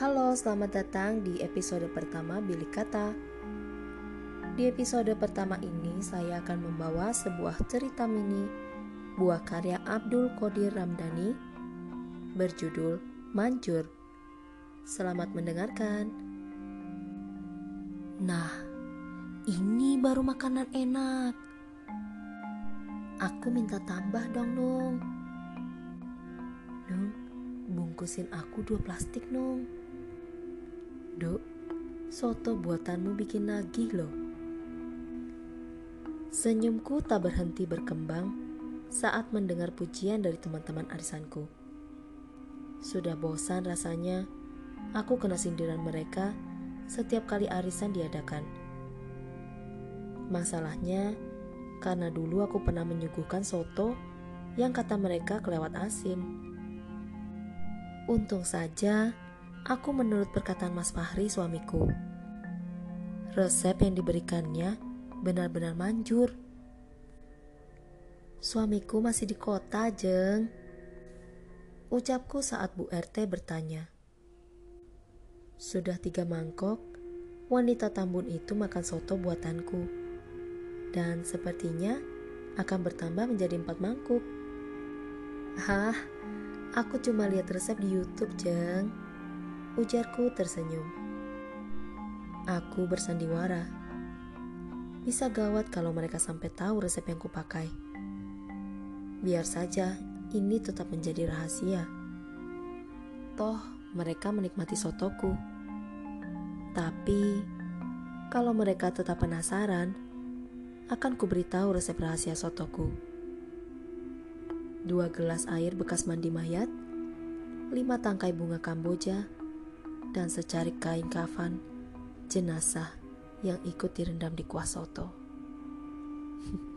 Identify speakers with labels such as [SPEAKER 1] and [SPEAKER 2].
[SPEAKER 1] Halo, selamat datang di episode pertama Bilik Kata. Di episode pertama ini, saya akan membawa sebuah cerita mini buah karya Abdul Qadir Ramdhani berjudul Manjur. Selamat mendengarkan. Nah, ini baru makanan enak. Aku minta tambah dong, Nung. Nung, bungkusin aku dua plastik, Nung. Dok, soto buatanmu bikin nagih loh. Senyumku tak berhenti berkembang saat mendengar pujian dari teman-teman arisanku. Sudah bosan rasanya, aku kena sindiran mereka setiap kali arisan diadakan. Masalahnya, karena dulu aku pernah menyuguhkan soto yang kata mereka kelewat asin. Untung saja Aku menurut perkataan Mas Fahri suamiku. Resep yang diberikannya benar-benar manjur. Suamiku masih di kota, Jeng. Ucapku saat Bu RT bertanya. Sudah tiga mangkok, wanita Tambun itu makan soto buatanku. Dan sepertinya akan bertambah menjadi empat mangkuk. Hah, aku cuma lihat resep di YouTube, Jeng. Ujarku tersenyum. Aku bersandiwara. Bisa gawat kalau mereka sampai tahu resep yang kupakai. Biar saja ini tetap menjadi rahasia. Toh mereka menikmati sotoku. Tapi kalau mereka tetap penasaran, akan kuberitahu resep rahasia sotoku. Dua gelas air bekas mandi mayat, lima tangkai bunga kamboja, dan secari kain kafan jenazah yang ikut direndam di kuah soto.